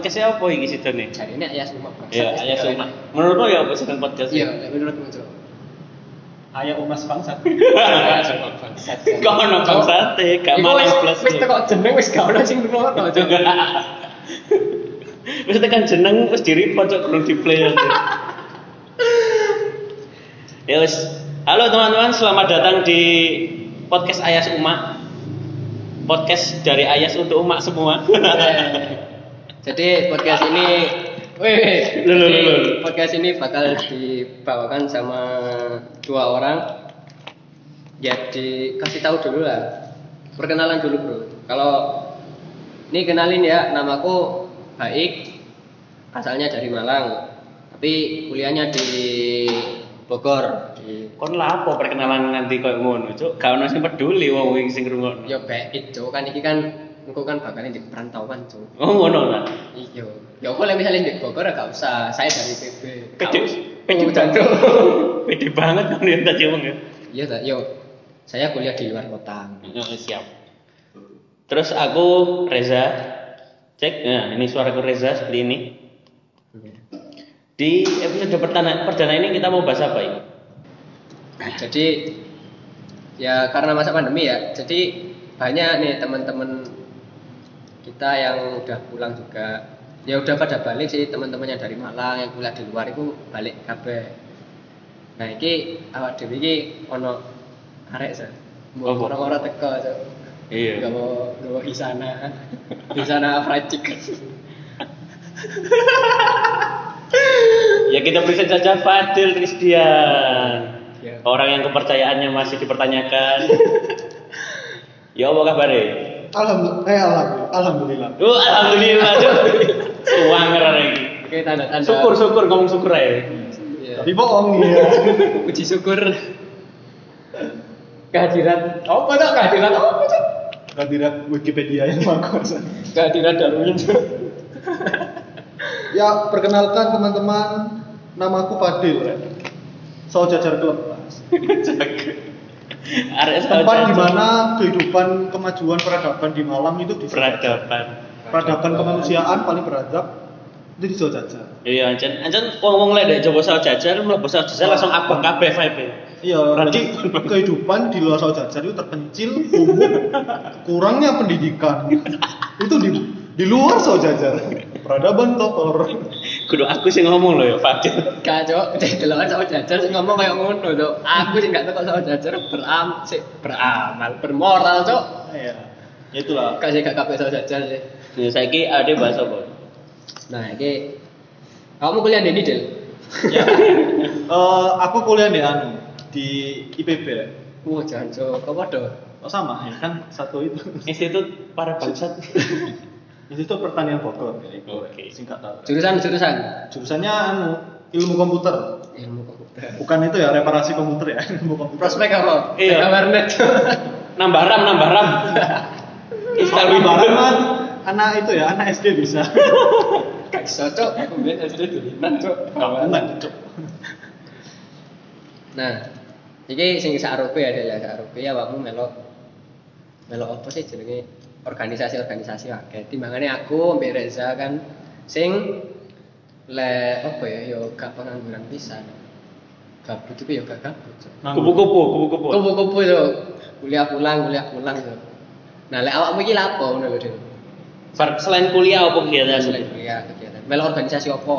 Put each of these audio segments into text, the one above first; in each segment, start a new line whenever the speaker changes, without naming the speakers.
Podcastnya apa iki sidone?
Jadi ini ayah semua
Ya, ayah semua. Menurutmu ya apa jeneng podcast?
Iya, menurutmu Cok.
Ayah umas bangsat.
Bangsat.
Kau ono bangsate, gak
Iku
malah
wis-
plus.
Wis teko jeneng wis gak ono sing ngrungokno Cok.
Wis tekan jeneng wis diri pojok belum di play aja. Ya wis. Halo teman-teman, selamat datang di podcast Ayas Umak. Podcast dari Ayas untuk umak semua.
Jadi podcast ini Wih, podcast ini bakal dibawakan sama dua orang. Jadi kasih tahu dulu lah. Perkenalan dulu bro. Kalau ini kenalin ya, namaku Baik. Asalnya dari Malang, tapi kuliahnya di Bogor. Di
Kon lah apa perkenalan nanti koyo ngono, Cuk? Gak ono sing peduli wong sing ngrungokno.
Ya Baik, Cuk. Kan ini kan engko kan bakalnya di perantauan, Cuk.
Oh, ngono lah.
Iya. Ya boleh misalnya di Bogor ya gak usah. Saya dari PB.
Pede
Oh,
banget. Pede banget kan ya tadi wong ya.
Iya, tak. Yo. Saya kuliah di luar kota.
Oh, siap. Terus aku Reza. Cek, nah ini suaraku Reza seperti ini. Di episode perdana, perdana ini kita mau bahas apa ini?
Jadi ya karena masa pandemi ya. Jadi banyak nih teman-teman kita yang udah pulang juga. Ya udah pada balik sih teman-teman yang dari Malang yang kuliah di luar itu balik kabeh. Nah, iki awak dhewe iki ono arek.
Apa?
Mau orang-orang teko, Cuk.
Iya.
Gak mau gak mau di sana, di sana fried chicken.
Ya kita bisa saja Fadil Christian.
Ya.
Orang yang kepercayaannya masih dipertanyakan. ya apa kabarnya?
Alhamdulillah. Eh alhamdulillah. Alhamdulillah.
Oh, alhamdulillah. Suwanger lagi.
Oke, tanda-tanda.
Syukur, syukur, ngomong syukur aja.
Ya.
Tapi bohong ya.
Puji syukur. Kehadiran. Apa tak kehadiran apa Cuk?
Kehadiran Wikipedia yang bagus.
Kehadiran Darwin.
Ya perkenalkan teman-teman, namaku Fadil. Saud Jajar Klub. Tempat di mana kehidupan kemajuan peradaban di Malang itu di
peradaban.
peradaban kemanusiaan paling beradab itu di Jajar.
Iya, ancen ancen wong-wong lek ndek Jawa Jajar mlebu Jajar langsung abang kabeh vibe.
Iya, berarti kehidupan di luar Jajar itu terpencil, kumuh, kurangnya pendidikan. itu di di luar Jajar. Peradaban kotor.
Kudu aku sing ngomong loh ya, Fadil.
Gak Cuk, cek delokan sama jajar sing ngomong kayak ngono Cuk. Aku sing gak teko sama jajar beram sik beramal, bermoral Cuk.
Iya. Ya itulah.
Kasih gak kabeh sama jajar sih.
Ya saiki ade bahas apa?
Nah, iki kamu kuliah di Nidil?
Ya. Eh, aku kuliah di anu di IPB. ya.
Wah, jangan Cuk. Kok padha?
Oh sama ya kan satu itu.
Institut para bangsat.
Itu pertanian Bogor ya, itu,
Oke.
singkatan.
Jurusan jurusan
Jurusannya anu ilmu komputer.
ilmu komputer.
Bukan itu ya reparasi komputer ya, ilmu komputer.
Prospek apa?
Iya.
Warnet.
nambah RAM, nambah RAM. Install
Kalau
Windows.
barang kan anak itu ya, anak SD bisa.
Gak iso Cuk. Aku biyen SD dulinan Cuk.
Enggak, Cuk.
Nah, iki sing ya, Del, ya sarupe ya awakmu melok melok apa sih jenenge organisasi-organisasi akeh. Timbangane aku mbek Reza kan sing le apa ya yo gak pengangguran pisan. Gabut itu ya gak gabut.
Kupu-kupu, kupu-kupu.
Kupu-kupu itu kuliah pulang, kuliah pulang itu. Nah, lek awakmu iki lapo ngono lho,
Selain kuliah apa kegiatan?
Selain kuliah kegiatan. Melok organisasi apa?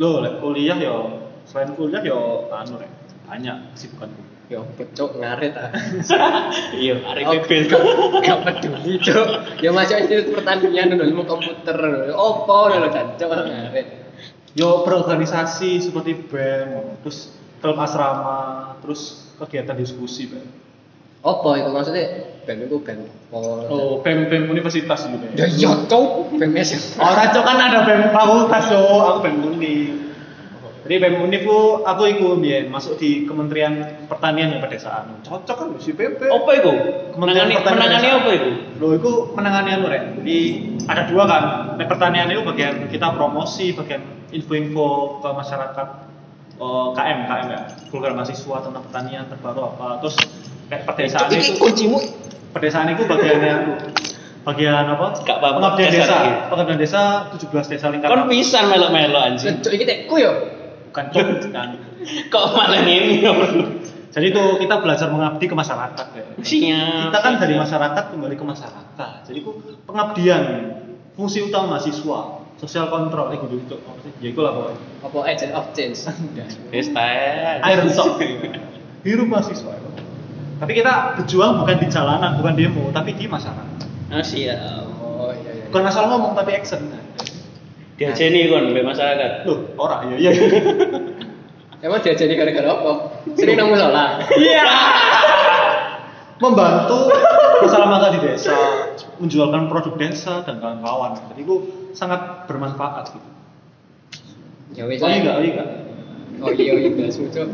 Loh, lek kuliah ya selain kuliah ya anu rek. Banyak kesibukanku.
Yo, cuk ngaret ah.
Iya, arek
Oh,
bebel.
gak, gak peduli cok ya masuk institut pertanian dulu ilmu komputer. Opo kan cok ngaret
Yo berorganisasi seperti BEM, terus klub asrama, terus kegiatan diskusi, Bang.
opo itu maksudnya? Bem itu bem oh,
Oh, BEM BEM universitas gitu
ya iya cok bem SMA
Orang cok kan ada BEM fakultas cok, aku BEM Uni. Jadi BEM Uni ku aku ikut biyen masuk di Kementerian Pertanian dan Pedesaan. Cocok kan si PP.
Apa itu?
Kementerian
Menangani,
Pertanian
menangani apa itu?
Loh, itu menangani anu rek. Jadi ada dua kan. Nek pertanian itu bagian kita promosi, bagian info-info ke masyarakat eh, KM, KM ya. Program mahasiswa tentang pertanian terbaru apa. Terus nek pedesaan
ini
itu
kuncimu
pedesaan itu bagiannya anu, bagian apa?
Gak apa-apa,
Pengabdian desa. Pengabdian desa 17 desa lingkaran.
Kon pisan melo-melo anjing.
Cuk iki tekku yo.
Bukan cok bukan.
Kok malah ya, Bro?
Jadi itu kita belajar mengabdi ke masyarakat ya.
Siap.
Kita kan dari masyarakat kembali ke masyarakat. Jadi itu pengabdian fungsi utama mahasiswa, sosial kontrol, eh kudu itu apa sih? Ya itu lah pokoknya.
Apa agent of change.
Tae.
Iron Sock. Biru mahasiswa. Tapi kita berjuang bukan di jalanan, bukan demo, tapi di masyarakat.
Oh siap.
Oh iya iya.
Bukan masalah ngomong tapi action.
Diajeni kon mbek masyarakat.
Loh, ora iya iya.
Emang dia jadi gara-gara apa? Sering nang musola.
Iya. Membantu masalah mata di desa, menjualkan produk desa dan kawan-kawan. Jadi itu sangat bermanfaat gitu.
Ya wis.
Oh iya, iya.
Oh iya iya cuk.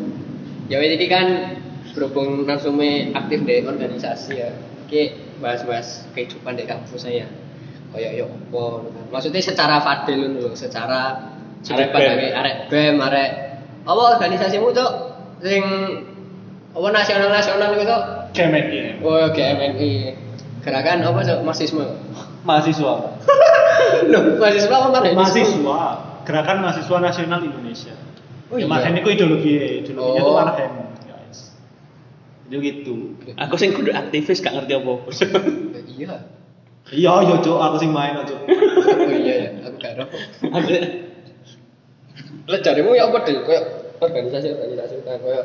Ya wis iki kan berhubung narasume aktif di organisasi ya. Oke, bahas-bahas kehidupan di kampus saya. Kayak yo apa. Maksudnya secara fadil lho, secara
Arek
sudut pandangnya arek BEM, arek apa organisasimu cuk sing apa nasional-nasional gitu.
Kemen ya.
Oh, GMNI. Gerakan apa cuk? Marxisme.
Mahasiswa.
Loh, mahasiswa apa mana?
Mahasiswa. Gerakan Mahasiswa Nasional Indonesia.
Oh,
ya,
iya.
Marhen itu ideologi, ideologinya itu
Oh.
Marhen, guys. Itu gitu.
Aku sing kudu aktivis gak ngerti apa.
Iya.
Iya, iya, Cuk, aku sing main, Cuk.
Oh iya ya, aku gak tahu. Lah jarimu ya apa deh? Kayak organisasi organisasi kan kayak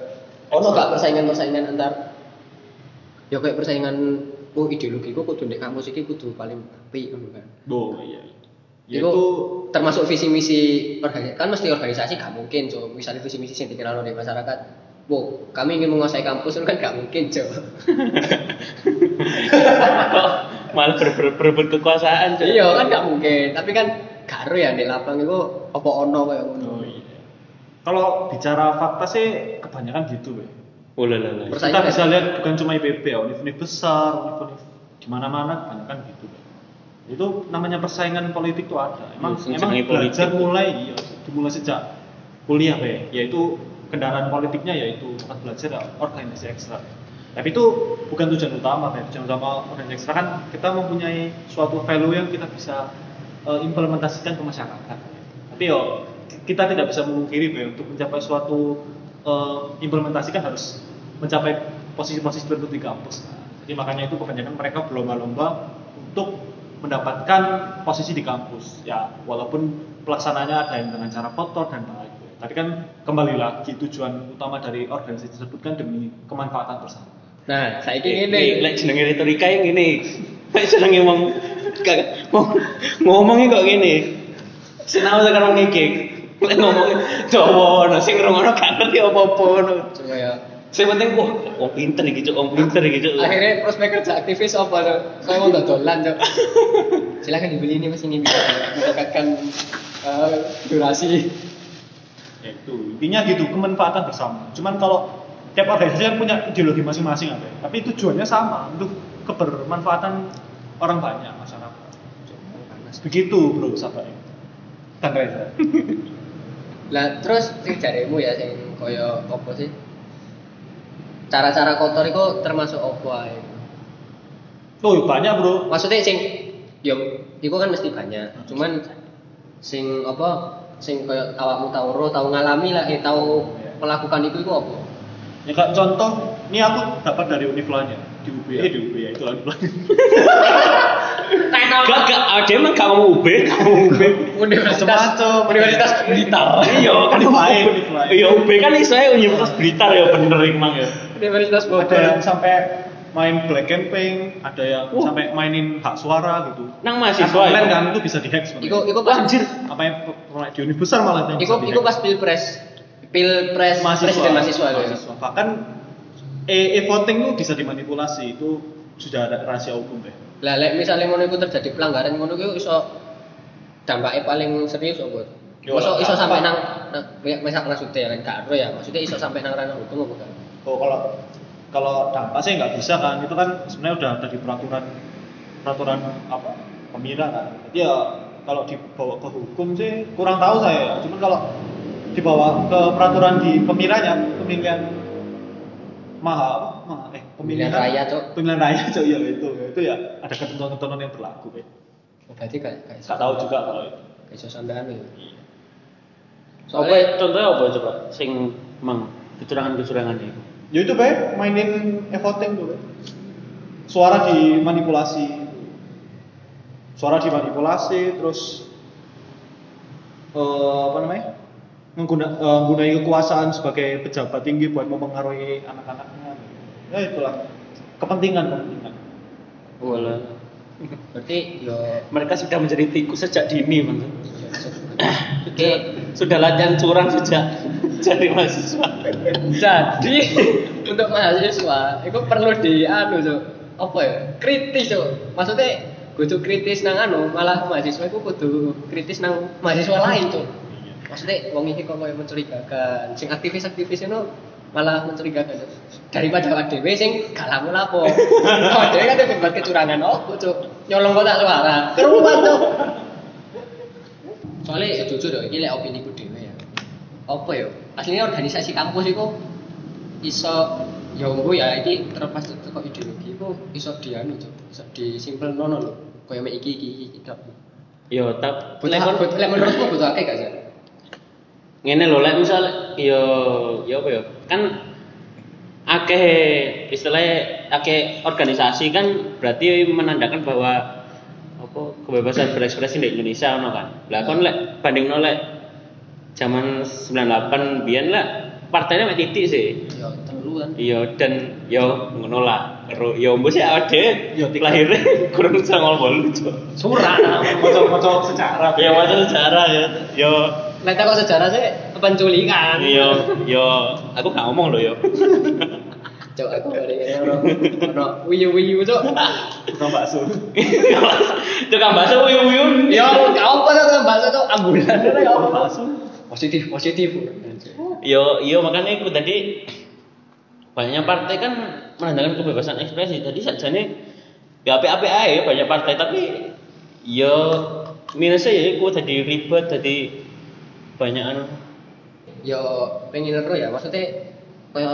ono gak persaingan-persaingan antar ya kayak persaingan oh ideologiku kudu ndek kampus iki kudu paling apik ngono kan.
Bo, iya. Ya
Itu termasuk visi misi organisasi kan mesti organisasi gak mungkin so misalnya visi misi yang dikenal oleh masyarakat Wow, kami ingin menguasai kampus itu kan gak mungkin, Jo.
Malah ber- ber- berebut kekuasaan. Cuk?
iya kan gak mungkin, tapi kan karo ya di lapang itu apa ono kayak ngono.
Oh iya. Kalau bicara fakta sih kebanyakan gitu, ya.
Oh lah lah lah.
Persa-
Kita
Persaingan
bisa
ya?
lihat bukan cuma IPB ya, univ-univ besar, univ-univ di mana-mana kebanyakan gitu. Pak. Itu namanya persaingan politik tuh ada. Emang
Iya,
emang belajar
politik.
mulai iya, dimulai sejak kuliah ya, yaitu kendaraan politiknya yaitu tempat belajar ya, organisasi ekstra. Tapi itu bukan tujuan utama, ya. tujuan utama organisasi ekstra kan kita mempunyai suatu value yang kita bisa eh, implementasikan ke masyarakat. Tapi yo kita tidak bisa memungkiri bahwa untuk mencapai suatu eh, implementasi kan harus mencapai posisi-posisi tertentu di kampus. Nah, jadi makanya itu kebanyakan mereka berlomba-lomba untuk mendapatkan posisi di kampus. Ya, walaupun pelaksananya ada yang dengan cara kotor dan lain Tapi kan kembali lagi tujuan utama dari organisasi tersebut kan demi kemanfaatan bersama.
Nah, saya
Iki
ini
lek jenenge retorika yang gini. Lek kagak mau ngomongnya kok gini. Sinau sekarang ngekek. Lek ngomongnya Jawa, no sing ngrungokno gak ngerti apa-apa no.
cuma ya
Sing penting wah, wong pinter iki, Cuk, wong pinter iki, Cuk.
akhirnya prospek kerja aktivis apa lo? Saya mau dodolan cok. Silakan dibeli ini mas ini bisa mendapatkan eh, durasi.
Itu intinya gitu kemanfaatan bersama. Cuman kalau tiap organisasi kan punya ideologi masing-masing apa ya. Tapi tujuannya sama untuk kebermanfaatan orang banyak masyarakat. Begitu bro sabar. Dan Reza.
Lah terus sing jarimu ya sing koyo apa sih? Cara-cara kotor itu termasuk apa ae?
Oh banyak bro.
Maksudnya sing yo iku kan mesti banyak. Cuman sing apa sing koyo awakmu tau ro tau ngalami lah eh tau melakukan itu itu apa?
Ya kayak contoh, ini aku dapat dari Uniflanya di UB, eh di UB ya itu lah Uniflanya.
Gak gak ada emang gak mau UB, gak mau UB.
Universitas. Universitas Blitar.
Iya, kan.
Unifly.
Iya, UB kan istilahnya Universitas Blitar ya bener emang ya.
Universitas
ada
Bogor.
yang sampai main black campaign, ada yang
Wah.
sampai mainin hak suara gitu.
Nang mahasiswa
Kan online kan itu bisa dihack sebenarnya.
Iku iku pas
Anjir.
apa yang di univ besar malah yang
Iku iku pas pilpres pilpres presiden mahasiswa itu. ya?
mahasiswa. Bahkan e, voting itu bisa dimanipulasi itu sudah ada rahasia umum deh.
Lah lek misalnya ngono iku terjadi pelanggaran ngono iku iso dampaknya paling serius apa?
Yo,
Masuk iso sampai nang nang ya, misal maksudnya kan gak ya, maksudnya iso sampai nang ranah hukum apa kan?
Oh kalau kalau dampak sih nggak bisa kan itu kan sebenarnya udah ada di peraturan peraturan apa pemira kan. Jadi ya kalau dibawa ke hukum sih kurang tahu saya. Cuman kalau dibawa ke peraturan di pemiranya pemilihan maha, maha eh
Pemilihan raya, Cuk.
Pemilihan raya, Cuk, ya itu. Ya, itu ya ada ketentuan-ketentuan yang berlaku.
Oh, berarti kayak kayak
Gak tahu juga kalau itu.
kayak sampean ya.
Apa contohnya apa coba sing mang kecurangan-kecurangan itu?
Ya itu, Pak, mainin e-voting tuh, Pak. Suara dimanipulasi. Suara dimanipulasi terus eh apa namanya? Mengguna, eh, menggunai kekuasaan sebagai pejabat tinggi buat mempengaruhi anak-anaknya. Ya itulah kepentingan kepentingan.
Wala.
Berarti yo
Mereka sudah menjadi tikus sejak dini, Bang.
Oke,
Sudah latihan curang sejak jadi mahasiswa.
jadi untuk mahasiswa itu perlu di anu Cuk. apa ya? Kritis Cuk. Maksudnya kudu kritis nang anu, malah mahasiswa itu kudu kritis nang mahasiswa lain Cuk. Maksudnya wong iki kok koyo mencurigakan. Sing aktivis-aktivis itu malah mencurigakan. Daripada awak dhewe sing gak lapo-lapo. Awak dhewe kan berbuat kecurangan opo Cuk. Nyolong kotak suara. Keruan Cuk. Soalnya ya jujur ya, ini lek opini ku dhewe ya. Apa ya? Aslinya organisasi kampus itu iso ya engko ya iki terlepas teko ideologi itu iso dianu Cuk. Iso disimpel nono lho. Mek iki iki iki kitab.
Yo tak
lek menurutmu butuh akeh gak sih?
Ngene lho lek misal yo yo apa yo kan akeh istilahnya akeh organisasi kan berarti menandakan bahwa apa kebebasan berekspresi di Indonesia ono kan. Lah kon lek banding lek zaman 98 biyen lah partainya mek titik sih.
Ya telu kan.
Iya dan yo ngono lah. Karo yo mbok sih awake
Yo,
lahirnya kurang 98 Cuk.
Surah.
Moco-moco sejarah.
Ya macam sejarah ya. Yo
Lek kok sejarah sih penculikan.
yo yo aku gak ngomong loh yo.
Cuk aku dari ini ono ono wiyu-wiyu cuk.
Tukang bakso.
Tukang bakso wiu-wiu.
Ya apa tuh bahasa tuh ambulan ya.
Bakso.
Positif positif.
Yo yo makanya aku tadi banyaknya partai kan menandakan kebebasan ekspresi. Tadi sajane ya api-api aja banyak partai tapi yo minusnya ya aku tadi ribet tadi banyak anu.
Yo pengen ero ya maksudnya kaya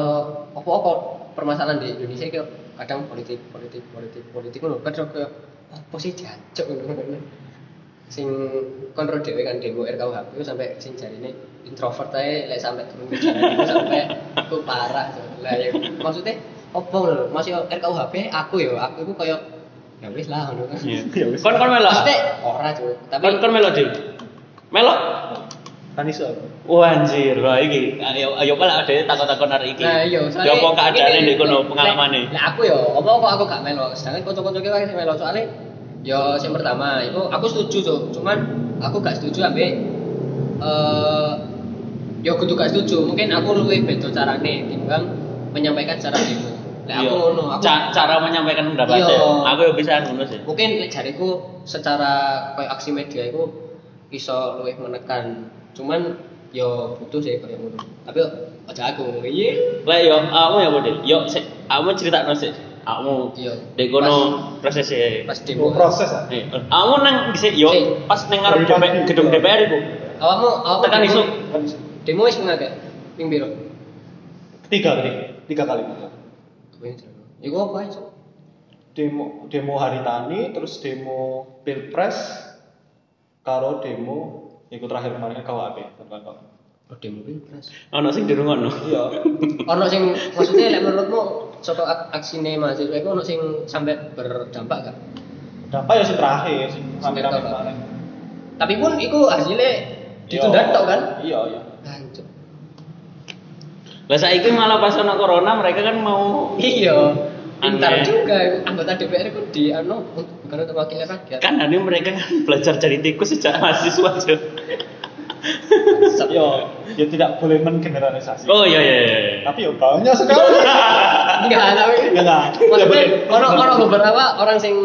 apa-apa permasalahan di Indonesia kayak kadang politik politik politik politik ngono. Kadang kayak apa sih jancuk ngono sing kontrol dhewe kan demo RKUHP itu sampai sing jarine introvert ae lek sampai turun itu sampai aku parah. Lah ya maksudnya apa lho? Masih RKUHP aku ya aku itu kayak ya wis lah ngono. Kan.
Ya wis.
kon kon melok?
Maksudnya ora tuh tapi
kon kon melok melok
Kan iso.
Wah anjir, wah iki ayo ayo pala ada takon-takon hari iki.
Nah, iya,
Ya apa keadaane ndek kono pengalamane?
Lek aku ya, apa kok aku gak melo. Sedangkan kanca-kanca sing melo soalnya ya yang pertama itu aku setuju tuh, cuman aku gak setuju ambek eh ya kudu gak setuju. Mungkin aku luwih beda carane timbang menyampaikan secara demo. Lek aku
Iya.
ngono, aku
Ca- cara menyampaikan pendapat
Iya.
Aku ya bisa ngono sih.
mungkin lek jariku secara kayak aksi media itu iso luwih menekan. Cuman yo butuh sih kayak ngono. Tapi aja aku iya.
Lek yo awakmu ya Bodil. Yo sik awakmu critakno sik. Awakmu
Iya.
ndek kono prosesnya.
Pas demo.
proses ah.
Eh, awakmu nang dhisik yo pas
pagi,
gedung. DPR iku.
Awakmu awakmu
Tekan
demo-
isu.
Iso.
Demo wis ngake ping piro?
Tiga kali. Tiga kali.
Iku apa iso?
Demo demo hari tani, terus demo pilpres, karo demo ikut terakhir kemarin KWP tentang KWP.
Oh, demo pilpres.
Ono sing dirungokno.
Iya.
Ono sing maksudnya lek menurutmu saka ak- aksine mahasiswa iku ono sing sampai berdampak gak?
Dampak ya sing terakhir sing sampai kemarin.
Tapi pun iku hasilnya ditunda
Iya.
tok kan?
Iya, iya.
Hancur.
Lah saiki malah pas ono corona mereka kan mau
Iya. Pintar
Aneh.
juga iku. anggota DPR itu di anu bukan untuk wakil rakyat.
kan ini mereka kan belajar jadi tikus sejak mahasiswa aja.
Yo, ya tidak boleh menggeneralisasi.
Oh iya iya iya.
Tapi ya banyak sekali.
Enggak, tapi
Ya enggak.
Maksudnya
Ya,
orang orang beberapa orang sing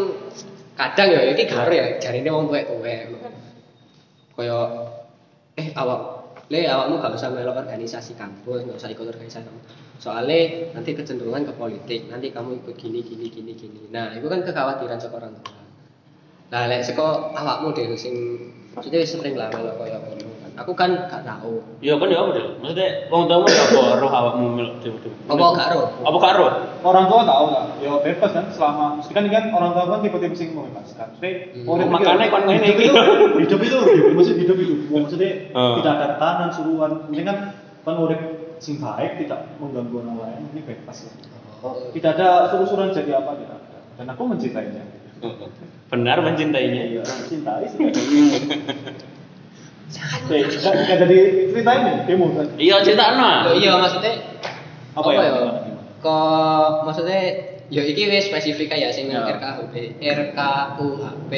kadang ya iki garo ya jarine wong tuwek-tuwek. Kaya eh awak le awakmu gak usah melok organisasi kampus, gak usah ikut organisasi kampus. Soalnya nanti kecenderungan ke politik, nanti kamu ikut gini gini gini gini. Nah, itu kan kekhawatiran saka orang tua. Nah, lek saka awakmu deh sing maksudnya sering lah melok kaya ngono kan. Aku kan gak tahu.
Ya kan ya apa deh? Maksudnya wong tuamu ya apa roh awakmu melok demo-demo.
Apa gak roh?
Apa gak roh?
orang tua tahu lah ya bebas kan selama mesti kan kan orang tua kan tipe-tipe sing membebaskan Maksudnya,
Hmm.
orang pikir,
Makanya kan ngene
hidup
iki.
itu hidup itu hidup maksudnya hidup itu maksudnya
Hmm.
tidak ada tekanan suruhan mungkin kan kan urip sing baik tidak mengganggu orang lain ini bebas ya
Oh.
tidak ada suruh-suruhan jadi apa tidak ada dan aku mencintainya
Benar mencintainya.
iya mencintai sih Oke, nggak jadi ceritain nih demo kan
Iya cerita.
Loh, iya maksudnya
Apa ya?
ya? Kok maksudnya ya iki wis spesifik ya sing
Ya.
RKUHP, RKUHP.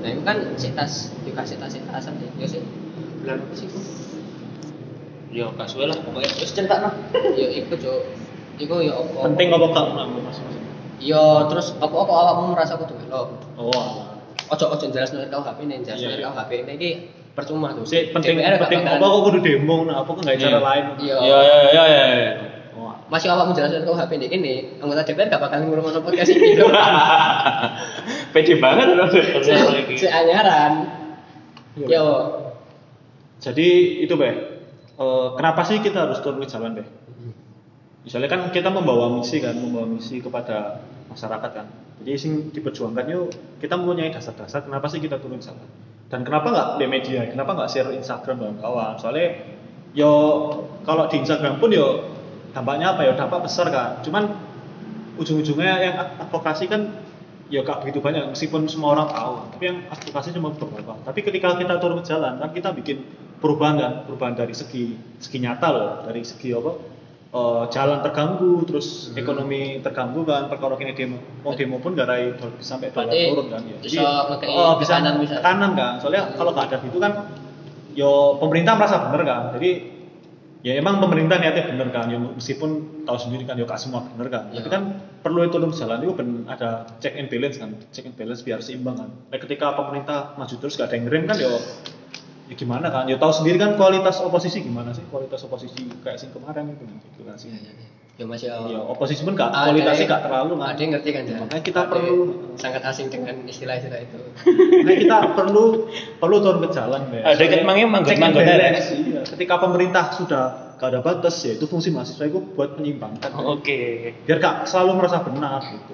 Nah, itu kan sitas juga sitas-sitasan ya. Ya sih. Bulan apa sih?
Yo kasuwe lah pokoknya terus cerita no.
Ya iku, Cuk. Iku ya apa?
penting apa kak menurut mas
Ya terus apa-apa awakmu merasa kudu melo.
oh.
Ojo ojo jelas nang RKUHP nih, jelas
Iya,
nang
iya.
RKUHP ini iki percuma tuh.
Sih penting
DPR
penting apa kok kudu demo nah apa kok nggak cara
Iya.
lain
Iya.
Iya iya iya iya.
oh
Masih awakmu jelas nang RKUHP ini, ini anggota DPR gak bakal ngurung podcast ini.
Pede banget loh.
Seanyaran.
Iya.
Yo.
Jadi itu Beh, Eh, kenapa sih kita harus turun ke jalan Beh? Misalnya kan kita membawa misi kan, membawa misi kepada masyarakat kan. Jadi sing diperjuangkan yuk, kita mempunyai dasar-dasar kenapa sih kita turun ke jalan. Dan kenapa nggak di media, kenapa nggak share Instagram dan kawan? Soalnya yo kalau di Instagram pun yo dampaknya apa ya? Dampak besar kan. Cuman ujung-ujungnya yang ad- advokasi kan ya gak begitu banyak meskipun semua orang tahu tapi yang advokasi cuma beberapa tapi ketika kita turun ke jalan kan kita bikin perubahan kan perubahan dari segi segi nyata loh dari segi apa eh, jalan terganggu terus
Hmm.
ekonomi terganggu kan perkara ini demo mau demo pun gak rai sampai dolar
Berarti
turun kan ya.
bisa ngekei
oh, bisa
tekanan misalnya.
tekanan kan. Soalnya kalau nggak ada gitu kan yo pemerintah merasa bener kan. Jadi ya emang pemerintah niatnya bener kan. Ya meskipun tahu sendiri kan ya gak semua bener kan.
Ya.
tapi kan perlu itu turun jalan itu ben ada check and balance kan. Check and balance biar seimbang kan. Nah, ketika pemerintah maju terus gak ada yang ngerem kan ya ya gimana kan ya tahu sendiri kan kualitas oposisi gimana sih kualitas oposisi kayak sing kemarin itu gitu kan sih
Ya masih
ya oposisi pun gak kualitasnya gak terlalu kan
Ada yang ngerti kan ya?
makanya kita
Ada
perlu
sangat asing dengan istilah-istilah itu.
Nah, kita perlu perlu turun ke jalan, Be.
Ada ket mangnya manggut- manggut.
Ketika pemerintah sudah gak ada batas ya itu fungsi mahasiswa itu buat menyimpangkan.
Oke.
Biar gak selalu merasa benar gitu.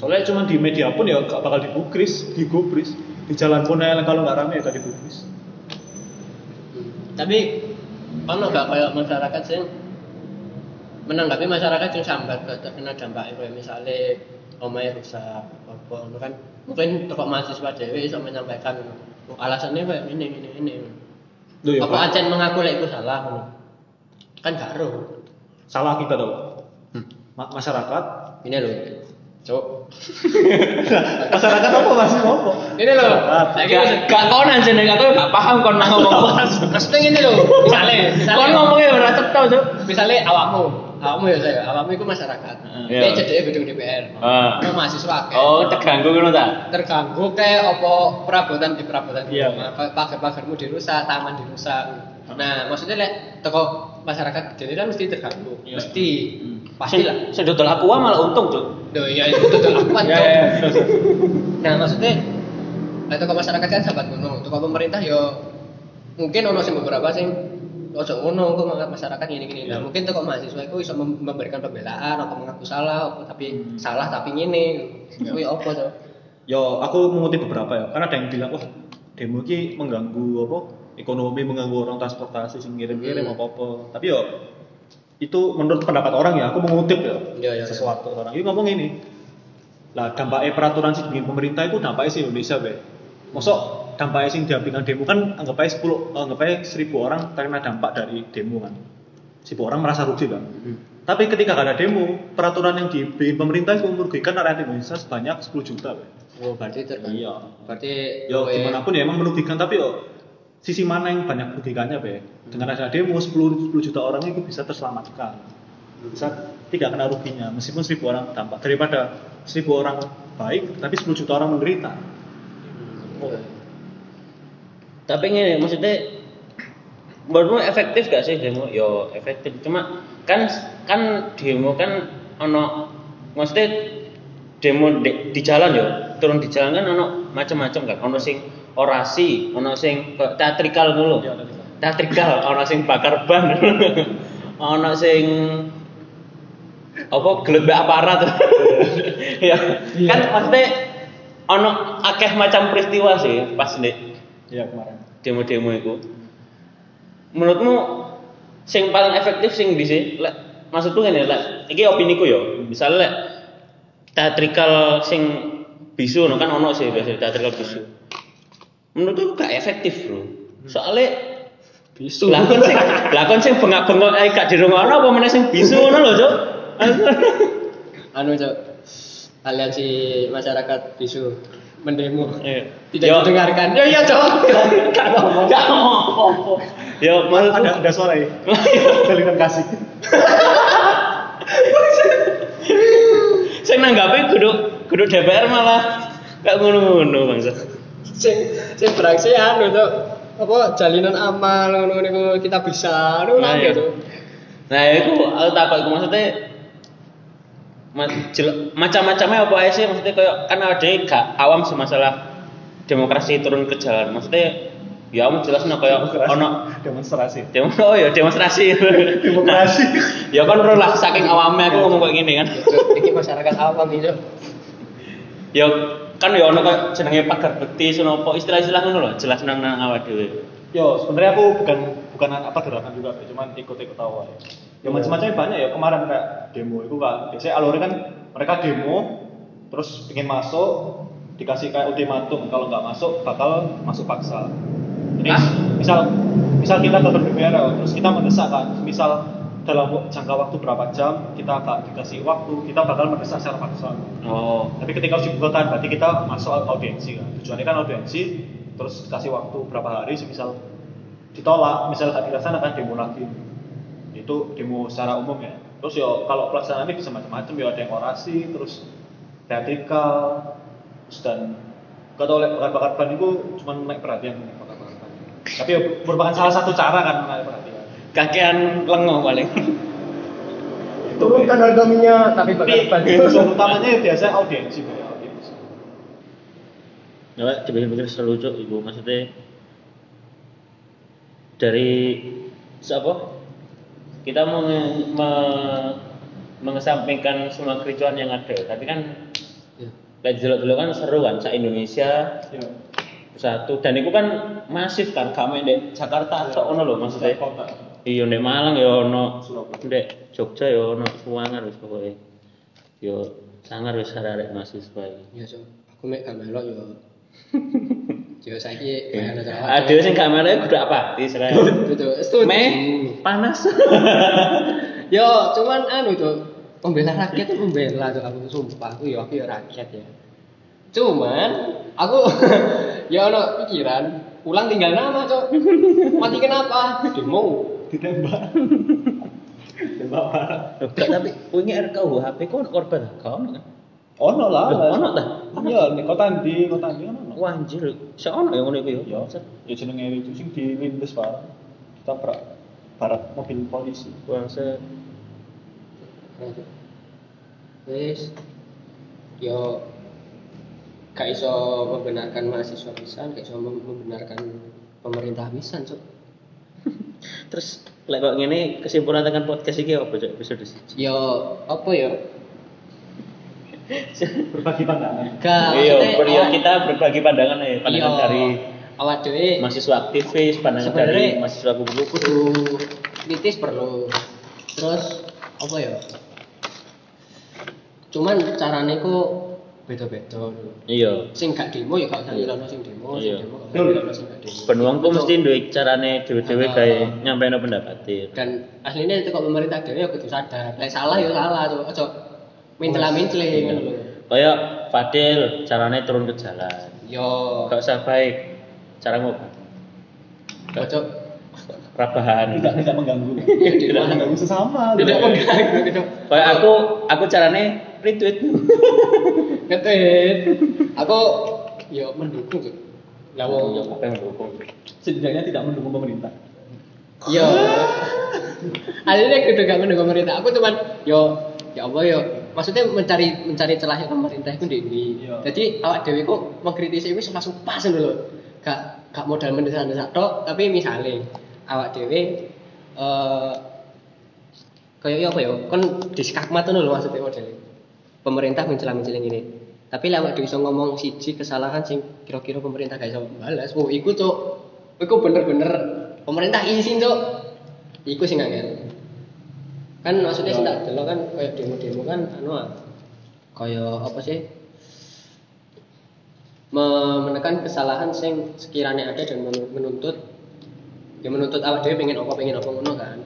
Soalnya cuma di media pun ya gak bakal digubris, digubris. Di jalan pun ya kalau nggak rame ya gak digubris.
Tapi ono gak kayak masyarakat sing menanggapi masyarakat yang sambat gak terkena dampak itu misalnya omae rusak apa ngono kan. Mungkin tokoh mahasiswa dewe iso menyampaikan "Oh, alasannya kayak ini ini ini.
Loh, ya,
apa ancen mengaku lek itu salah kan gak
Salah kita tau. Ma- masyarakat?
Ini loh cok
masyarakat apa masih apa?
ini loh
Masyarakat.
lagi
Gak gak kon aja nek aku gak paham kon mau ngomong.
maksudnya ini loh misalnya
Kon
misalnya
ngomongnya ora cetha, Cuk.
misalnya awakmu awakmu ya saya awakmu itu masyarakat dia jadi gedung DPR
Ah.
Ono mahasiswa akeh.
Oh, terganggu ngono ta?
terganggu kayak apa perabotan di perabotan
Iya.
kayak pagar-pagarmu dirusak taman dirusak nah maksudnya lek toko masyarakat jadi kan mesti terganggu
Iya.
mesti
Hmm.
pasti lah
Sing sing dodol aqua malah untung, Cuk.
Duh, ya itu tuh akuan
Ya,
Cok.
ya, ya, terus, terus.
nah maksudnya lek toko masyarakat kan sahabat ngono toko pemerintah yo mungkin ono sing beberapa sing ojo ngono kok masyarakat gini gini nah
Iya.
mungkin toko mahasiswa itu bisa mem- memberikan pembelaan atau mengaku salah apa tapi
Hmm.
salah tapi ngene
Iya.
kuwi apa Cok?
Yo, aku mengutip beberapa ya. Karena ada yang bilang, wah demo ini mengganggu apa? Ekonomi mengganggu orang transportasi, sing ngirim-ngirim
Hmm.
apa apa. Tapi yo itu menurut pendapat orang ya. Aku mengutip ya,
Iya, iya,
sesuatu orang. Ini ngomong ini. Lah dampaknya peraturan sih pemerintah itu dampaknya sih Indonesia be. Mosok dampaknya sih diambil demo kan anggap aja 10 anggap aja 1000 orang terkena dampak dari demo kan. 1000 orang merasa rugi kan. Tapi ketika gak ada demo, peraturan yang dibikin pemerintah itu merugikan rakyat Indonesia sebanyak 10 juta. Be.
Oh, berarti terganggu.
Iya.
Berarti
Ya gimana pun ya emang merugikan tapi yo sisi mana yang banyak merugikannya be. Dengan ada demo 10, 10 juta orang itu bisa terselamatkan. Bisa tidak kena ruginya meskipun 1000 orang dampak daripada 1000 orang baik tapi 10 juta orang menderita.
Iya.
Tapi ini maksudnya menurutmu efektif gak sih demo? Yo efektif. Cuma kan kan demo kan ono maksudnya demo di, di jalan yo turun di jalan kan ono macam-macam kan ono sing orasi ono sing teatrikal dulu
Iya,
teatrikal, ana sing bakar ban. ana sing apa gelembek aparat. ya, kan maksudnya ana akeh macam peristiwa sih pas nek
Iya kemarin.
demo-demo itu. Menurutmu sing paling efektif sing di? Lek maksudku ngene lek iki opini ku ya. Misalnya lek teatrikal sing bisu no kan ono sih biasa teatrikal bisu. Menurutku gak efektif, Bro. Soalnya
Bisu.
lakon sing lakon sing bengak-bengok ae gak dirungokno apa meneh sing bisu ngono lho, Cuk.
anu cok aliansi masyarakat bisu mendemo
Iya.
tidak
Yo.
didengarkan ya ya cok gak ngomong
Gak ngomong. Ya maksudku
Ada ada suara ya. Salinan kasih.
sing nanggapi kudu kudu DPR malah gak ngono-ngono bangsa.
Sing sing beraksi anu cok apa jalinan amal ngono niku kita bisa anu
Nah,
lah
iya.
gitu
Nah, itu aku takut iku maksudnya macam-macamnya apa aja sih maksudnya kayak kan ada gak awam sih masalah demokrasi turun ke jalan. Maksudnya ya kamu jelas no kayak ono
demonstrasi.
demo oh ya demonstrasi.
Demokrasi.
ya kan ro lah saking awamnya aku ngomong kayak gini kan.
Iki masyarakat awam iki cok
Ya kan ya ono kayak jenenge pagar bekti senopo istilah-istilah ngono lho, jelas nang nang awak dhewe.
Yo, sebenarnya aku bukan bukan apa gerakan juga, cuman ikut-ikut tahu aja. Ya macam-macamnya banyak ya kemarin kayak demo itu kan. Biasanya alurnya kan mereka demo terus pengen masuk dikasih kayak ultimatum kalau nggak masuk bakal masuk paksa. Jadi
Hah?
misal misal kita ke DPR terus kita mendesak kan, misal dalam jangka waktu berapa jam kita nggak dikasih waktu, kita bakal mendesak secara paksa.
Oh.
Tapi ketika harus dibukakan, berarti kita masuk audiensi kan. Tujuannya kan audiensi, terus kasih waktu berapa hari, semisal ditolak, misal nggak dilaksanakan demo lagi. Itu demo secara umum ya. Terus ya kalau pelaksanaannya bisa macam-macam ya ada yang orasi, terus teatrikal, terus dan gak tau bakar-bakar ban itu cuma naik perhatian bakar-bakar ban. Tapi ya merupakan salah satu cara kan menarik perhatian.
Kakean lengo paling.
turunkan harga minyak tapi
Tapi
bakal
tujuan utamanya ya biasa audiensi, ya.
Ya, dipikir-pikir seru cuk ibu maksudnya dari siapa? Kita menge- me- mengesampingkan semua kericuan yang ada, tapi kan
Ya.
lek delok-delok kan seru kan, sa Indonesia
Ya.
satu dan itu kan masif kan, kami di Jakarta tok ono lho maksudnya.
Kota.
Iya ndek Malang ya ono,
Surabaya.
ndek Jogja ya ono Suwangan wis pokoke. Yo sangar wis arek mahasiswa iki.
ya cok aku mek gak melok yo yo saiki
Iya.
bayar cok
Ada sing gak melek kudu apa? Israel.
Betul.
Meh panas.
Yo, cuman anu tuh pembela rakyat pembela tuh aku sumpah aku yo aku yo rakyat ya. Cuman aku ya ono pikiran pulang tinggal nama cok mati kenapa demo
ditembak. Tembak parah.
Tapi punya RKUHP kok korban? Ono kan?
ono lah.
Ono ta?
iya nih kota di kota di kan ono.
Wah anjir, se ono yang ngono iku
ya?
Ya.
ya jenenge itu sing dilindes pak. Tabrak barak mobil polisi.
Bangsa
wes yo. Gak iso membenarkan mahasiswa pisan gak iso mem- membenarkan pemerintah pisan cok
terus lek kok ngene kesimpulan tekan podcast iki apa cok episode siji?
yo apa yo?
Berbagi pandangan.
Gak
Iya, ber- ya, kita berbagi pandangan ya, pandangan
Iya,
dari
awak dhewe
mahasiswa aktivis, pandangan dari mahasiswa kubu-kubu.
kudu kritis perlu. Terus apa ya cuman carane kok beda-beda
Iya.
sing gak demo ya gak usah ngilono sing demo sing
Iya.
demo gak usah ngilono sing gak demo
Ben wong ku mesti duwe carane dhewe-dhewe
Ah.
gawe nyampeino pendapat.
dan aslinya itu kok pemerintah dhewe ya kudu sadar lek salah ya salah tuh ojo mencela-mencela ngono lho
Kayak Fadil carane turun ke jalan.
yo
Gak usah baik cara ngobrol.
ojo
Rabahan.
tidak tidak mengganggu
tidak
mengganggu sesama
tidak mengganggu gitu
Kayak aku aku carane retweet.
ngetet aku yo mendukung lah wong yo
apa mendukung?
setidaknya tidak mendukung pemerintah
Yo. Akhirnya gitu gak mendukung pemerintah. Aku cuman yo ya Allah yo. Maksudnya mencari mencari celahnya pemerintah itu di ini.
Iya.
Jadi awak dewi kok mengkritisi itu langsung pas dulu. Gak gak modal mendesak-desak tok, tapi misalnya awak dhewe eh kayak apa ya? Kon diskakmat ngono lho maksudnya modele. Pemerintah mencela-menceling ini tapi lek awak dhewe iso ngomong siji kesalahan sing kira-kira pemerintah gak iso balas oh iku cuk. Iku bener-bener pemerintah izin cuk. Iku sing angel kan maksudnya sih tak delok kan kayak demo-demo kan anu ah, kayak apa sih? Me- menekan kesalahan sing sekiranya ada dan men- menuntut ya menuntut awak dhewe pengen apa pengen apa ngono kan.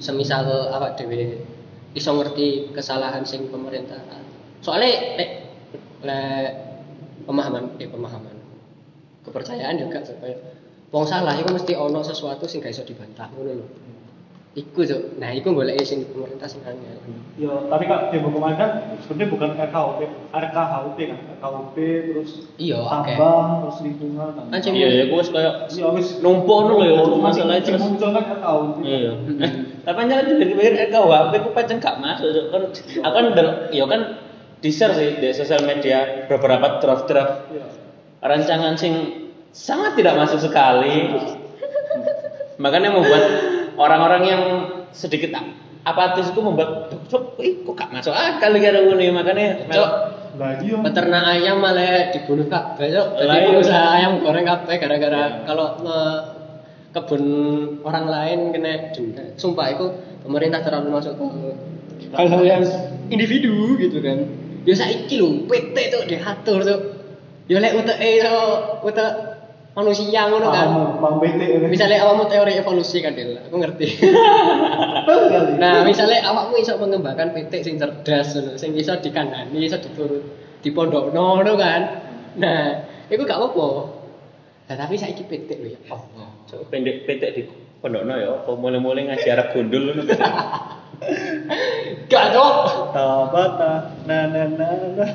Semisal awak dhewe iso ngerti kesalahan sing pemerintah. Soalnya lek lek pemahaman eh pemahaman. Kepercayaan juga supaya wong salah itu mesti ono sesuatu sing gak iso dibantah ngono lho iku cuk nah iku golek sing pemerintah sing angel
Ya, tapi kak demo kemarin kan sebenarnya bukan RKUP, RKHUP kan, RKUP terus
Iya, oke.
tambang, terus lingkungan kan.
Sing-
Iya, ya gue kayak
Ya wis
numpuk ngono lho ya masalah terus.
muncul kan RKUP.
Iya. Tapi jangan dipikir-pikir RKUHP ku pancen gak masuk. Kan aku kan del- ya kan di-share sih di sosial media beberapa draft-draft
Iya.
rancangan sing sangat tidak masuk sekali. Makanya membuat orang-orang yang sedikit apatis itu membuat "Duh, cok, ih, kok gak masuk akal karo ngene makanya
Cok,
iya.
peternak ayam malah dibunuh kabeh cok. Jadi
iya.
pengusaha ayam goreng kabeh gara-gara kalau nge- kebun orang lain kena denda. Sumpah itu pemerintah terlalu masuk ke hal-hal yang individu gitu kan. Ya saiki lho PT tuh diatur tuh. Ya lek UTE to utek manusia ngono kan.
Paham kan.
Misalnya awakmu teori evolusi kan Del, aku ngerti. Nah, misalnya awakmu iso mengembangkan PT sing cerdas ngono, sing iso dikandani, iso diturut dipondokno ngono kan. Nah, itu gak apa-apa. Nah, tapi saiki PT lho ya Allah.
Cok, pendek petek di pondokno ya apa mulai-mulai ngaji arah gundul ngono.
Gak dong.
Tabata, na na na na.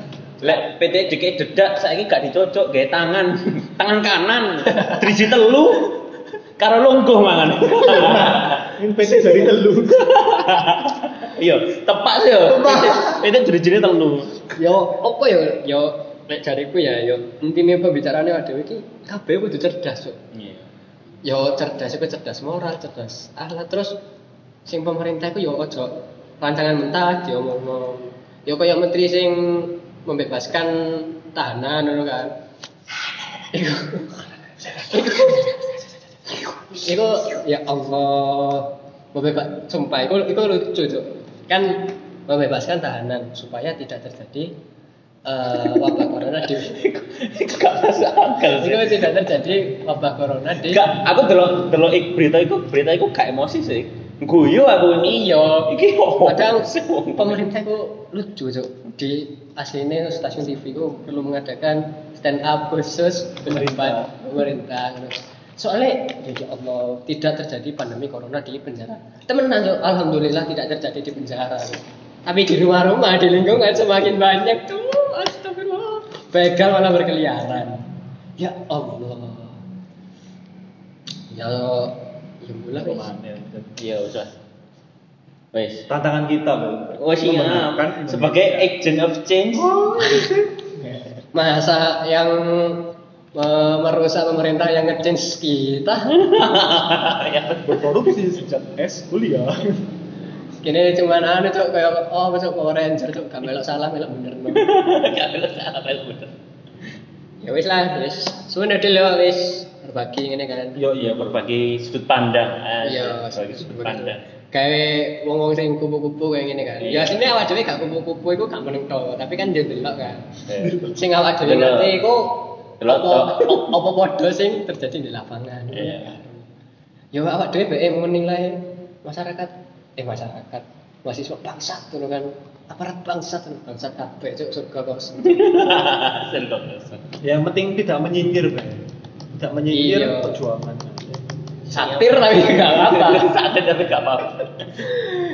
Lek PT dikek dedak saiki gak dicocok gawe tangan, tangan kanan. Driji telu karo lungguh mangan.
Ini PT dari telu.
Iya, tepak sih ya. PT drijine telu.
Yo, apa ya? Yo, nek jariku ya, yo intine pembicaraane dhewe iki kabeh kudu cerdas kok.
Iya.
Yo cerdas iku cerdas moral, cerdas akhlak terus sing pemerintah iku yo ojo rancangan mentah diomongno. Yo kaya menteri sing membebaskan tahanan ngono kan. Iku Iku ya Allah membebas sumpah iku iku lucu Cuk. Kan membebaskan tahanan supaya tidak terjadi eh, wabah corona di
Iku gak masuk akal sih.
itu tidak terjadi wabah corona di
Gak, aku delok delok ik- berita iku, berita iku gak emosi sih. Guyu aku ini.
iya
Iki
padahal pemerintah itu lucu Cuk. Di aslinya stasiun TV itu perlu mengadakan stand up khusus pemerintah. pemerintah soalnya ya Allah tidak terjadi pandemi corona di penjara. Temenan Cuk. alhamdulillah tidak terjadi di penjara. Tapi di rumah-rumah di lingkungan semakin banyak tuh astagfirullah. Begal malah berkeliaran. Ya Allah. Ya ya mulai
Iya, usah. Wes.
Tantangan kita, Bro.
Oh
Indonesia.
Sebagai agent of change.
masa yang eh, merusak pemerintah yang nge-change kita
ya,
Berproduksi sejak S kuliah.
Kini cuman anu cok kayak oh masuk Power Ranger cok gak melok salah melok bener.
Gak ada salah bener.
ya wis lah wis sudah dulu wis berbagi ini kan
Yo iya berbagi sudut pandang.
Iya
berbagi sudut pandang.
Kayak wong-wong sing kupu-kupu kayak gini kan ya
Iya.
sini awak dhewe gak kupu-kupu iku gak meneng to tapi kan dia delok kan
Iya.
sing awak ngerti iku
Delok
apa apa padha sing terjadi di lapangan
Iya.
ya awak dhewe bae menilai masyarakat eh masyarakat mahasiswa bangsat tuh kan aparat bangsat tuh bangsat kabeh cuk surga kos
Sergok.
Yang penting tidak menyindir, Bro. Tidak menyindir perjuangan.
satir tapi gak apa
Saat tapi gak apa-apa.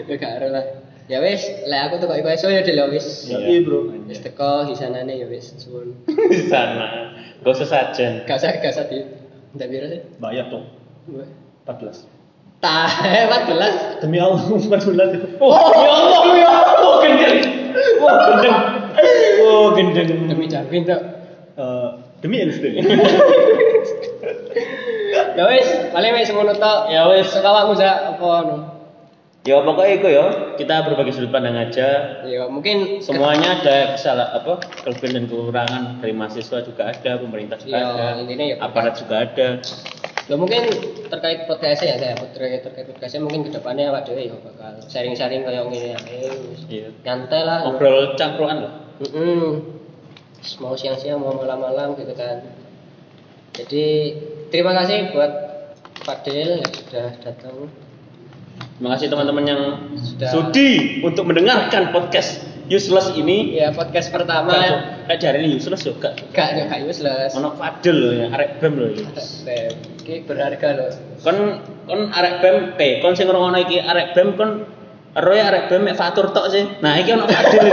ya gak ada lah ya wis lah aku tuh kok iso ya wis
Ya,
Iya.
iya, Bro.
wis teko hisanane ya wis suwun
Di sana. Gak usah sajen.
gak usah gak usah di ndak piro sih
Bayar tuh. 14.
tah 14
Demi Allah, 14.
Oh, ya Allah, ya Allah. Oh, gendeng. Oh, gendeng. Oh, gendeng.
demi Jarvin tuh
Eh, demi Einstein.
Ya wis, paling wis ngono tok.
Ya wis.
Sekawaku za apa anu.
Ya pokoknya itu ya, kita berbagi sudut pandang aja.
Ya mungkin
Semuanya ada kesalah apa kelebihan dan kekurangan dari mahasiswa juga ada, pemerintah juga
Ya,
ada,
ya
aparat juga ada.
Ya mungkin terkait podcast ya saya terkait terkait podcastnya mungkin ke depannya awak dewe ya bakal sharing-sharing kayak gini ya. Eh,
Iya.
nyantai lah.
Ngobrol cangkruan loh.
Mm-mm. Mau siang-siang mau malam-malam gitu kan. Jadi terima kasih buat Fadil yang sudah datang.
Terima kasih teman-teman yang
Sudah.
sudi untuk mendengarkan podcast useless ini.
Ya podcast pertama
Kayak hari ini useless juga.
gak gak useless.
Ono Fadil loh ya, arek bem loh ya.
Ini berharga loh.
Kon kon arek bem, eh kon sing ngrungokno iki arek bem kon roe arek bem mek fatur tok sih. Nah, iki ono Fadil.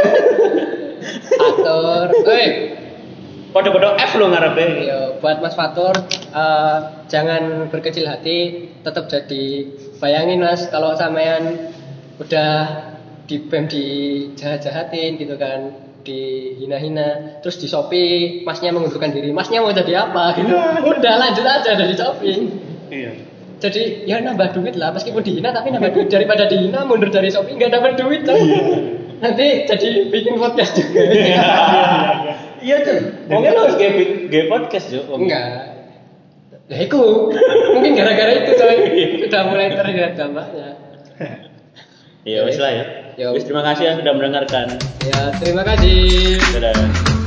Atur. Eh,
Padha-padha F lo ngarepe.
Ya, buat Mas Fatur, eh, jangan berkecil hati, tetap jadi. Bayangin Mas, kalau sampean udah di BEM dijahat-jahatin gitu kan, dihina-hina, terus di Shopee, masnya mengundurkan diri, masnya mau jadi apa gitu. Udah lanjut aja dari Shopee.
Iya.
Jadi ya nambah duit lah, meskipun dihina tapi nambah duit daripada dihina mundur dari Shopee nggak dapat duit coy. Nanti jadi bikin podcast juga.
Iya tuh. Mungkin lo harus gay, gay podcast jo.
Enggak. Lah iku. Mungkin gara-gara itu coy. Udah mulai terlihat dampaknya.
Iya wis lah ya.
Ya.
Wis terima kasih yang sudah mendengarkan.
Ya, terima kasih.
Dadah.